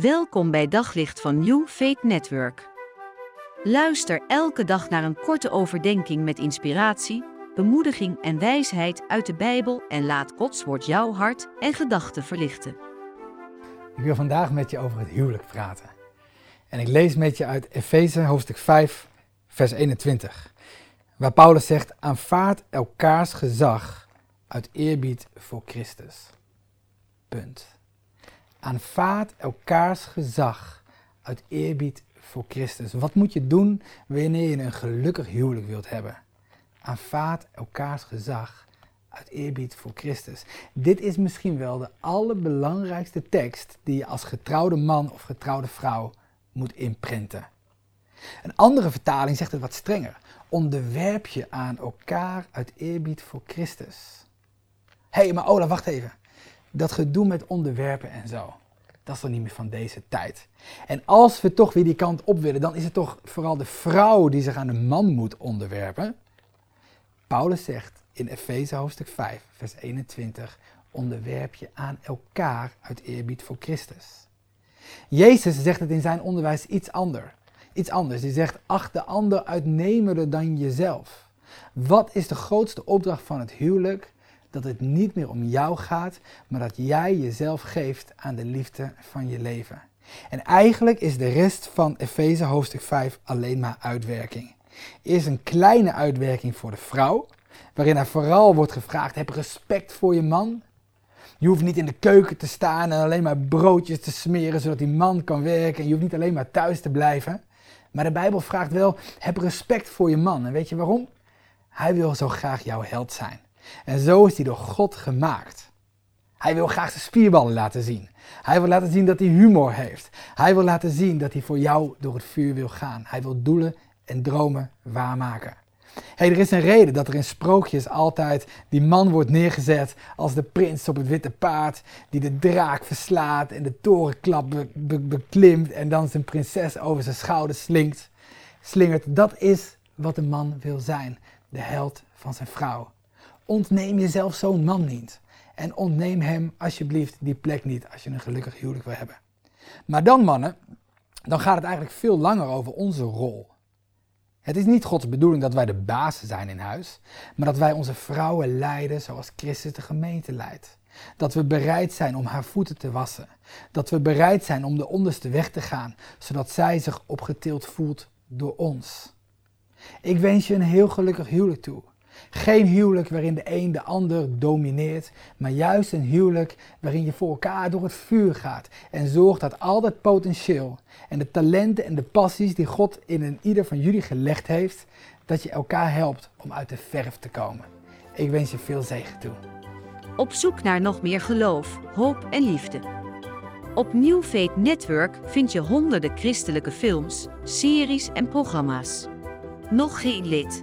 Welkom bij Daglicht van New Faith Network. Luister elke dag naar een korte overdenking met inspiratie, bemoediging en wijsheid uit de Bijbel en laat Gods woord jouw hart en gedachten verlichten. Ik wil vandaag met je over het huwelijk praten. En ik lees met je uit Efeze hoofdstuk 5, vers 21, waar Paulus zegt: aanvaard elkaars gezag uit eerbied voor Christus. Punt. Aanvaard elkaars gezag uit eerbied voor Christus. Wat moet je doen wanneer je een gelukkig huwelijk wilt hebben? Aanvaard elkaars gezag uit eerbied voor Christus. Dit is misschien wel de allerbelangrijkste tekst die je als getrouwde man of getrouwde vrouw moet imprinten. Een andere vertaling zegt het wat strenger. Onderwerp je aan elkaar uit eerbied voor Christus. Hé, hey, maar Ola, wacht even dat gedoe met onderwerpen en zo, dat is dan niet meer van deze tijd. En als we toch weer die kant op willen, dan is het toch vooral de vrouw die zich aan de man moet onderwerpen. Paulus zegt in Efeze hoofdstuk 5, vers 21, onderwerp je aan elkaar uit eerbied voor Christus. Jezus zegt het in zijn onderwijs iets anders. Iets anders. Hij zegt, acht de ander uitnemender dan jezelf. Wat is de grootste opdracht van het huwelijk? Dat het niet meer om jou gaat, maar dat jij jezelf geeft aan de liefde van je leven. En eigenlijk is de rest van Efeze hoofdstuk 5 alleen maar uitwerking. Eerst een kleine uitwerking voor de vrouw, waarin er vooral wordt gevraagd: heb respect voor je man. Je hoeft niet in de keuken te staan en alleen maar broodjes te smeren zodat die man kan werken. En je hoeft niet alleen maar thuis te blijven. Maar de Bijbel vraagt wel: heb respect voor je man. En weet je waarom? Hij wil zo graag jouw held zijn. En zo is hij door God gemaakt. Hij wil graag zijn spierballen laten zien. Hij wil laten zien dat hij humor heeft. Hij wil laten zien dat hij voor jou door het vuur wil gaan. Hij wil doelen en dromen waarmaken. Hey, er is een reden dat er in sprookjes altijd die man wordt neergezet als de prins op het witte paard, die de draak verslaat en de torenklap beklimt en dan zijn prinses over zijn schouder slinkt, slingert. Dat is wat een man wil zijn, de held van zijn vrouw. Ontneem jezelf zo'n man niet. En ontneem hem alsjeblieft die plek niet als je een gelukkig huwelijk wil hebben. Maar dan mannen, dan gaat het eigenlijk veel langer over onze rol. Het is niet Gods bedoeling dat wij de bazen zijn in huis, maar dat wij onze vrouwen leiden zoals Christus de gemeente leidt. Dat we bereid zijn om haar voeten te wassen. Dat we bereid zijn om de onderste weg te gaan, zodat zij zich opgetild voelt door ons. Ik wens je een heel gelukkig huwelijk toe. Geen huwelijk waarin de een de ander domineert, maar juist een huwelijk waarin je voor elkaar door het vuur gaat en zorgt dat al dat potentieel en de talenten en de passies die God in een ieder van jullie gelegd heeft, dat je elkaar helpt om uit de verf te komen. Ik wens je veel zegen toe. Op zoek naar nog meer geloof, hoop en liefde. Op New Faith Network vind je honderden christelijke films, series en programma's. Nog geen lid?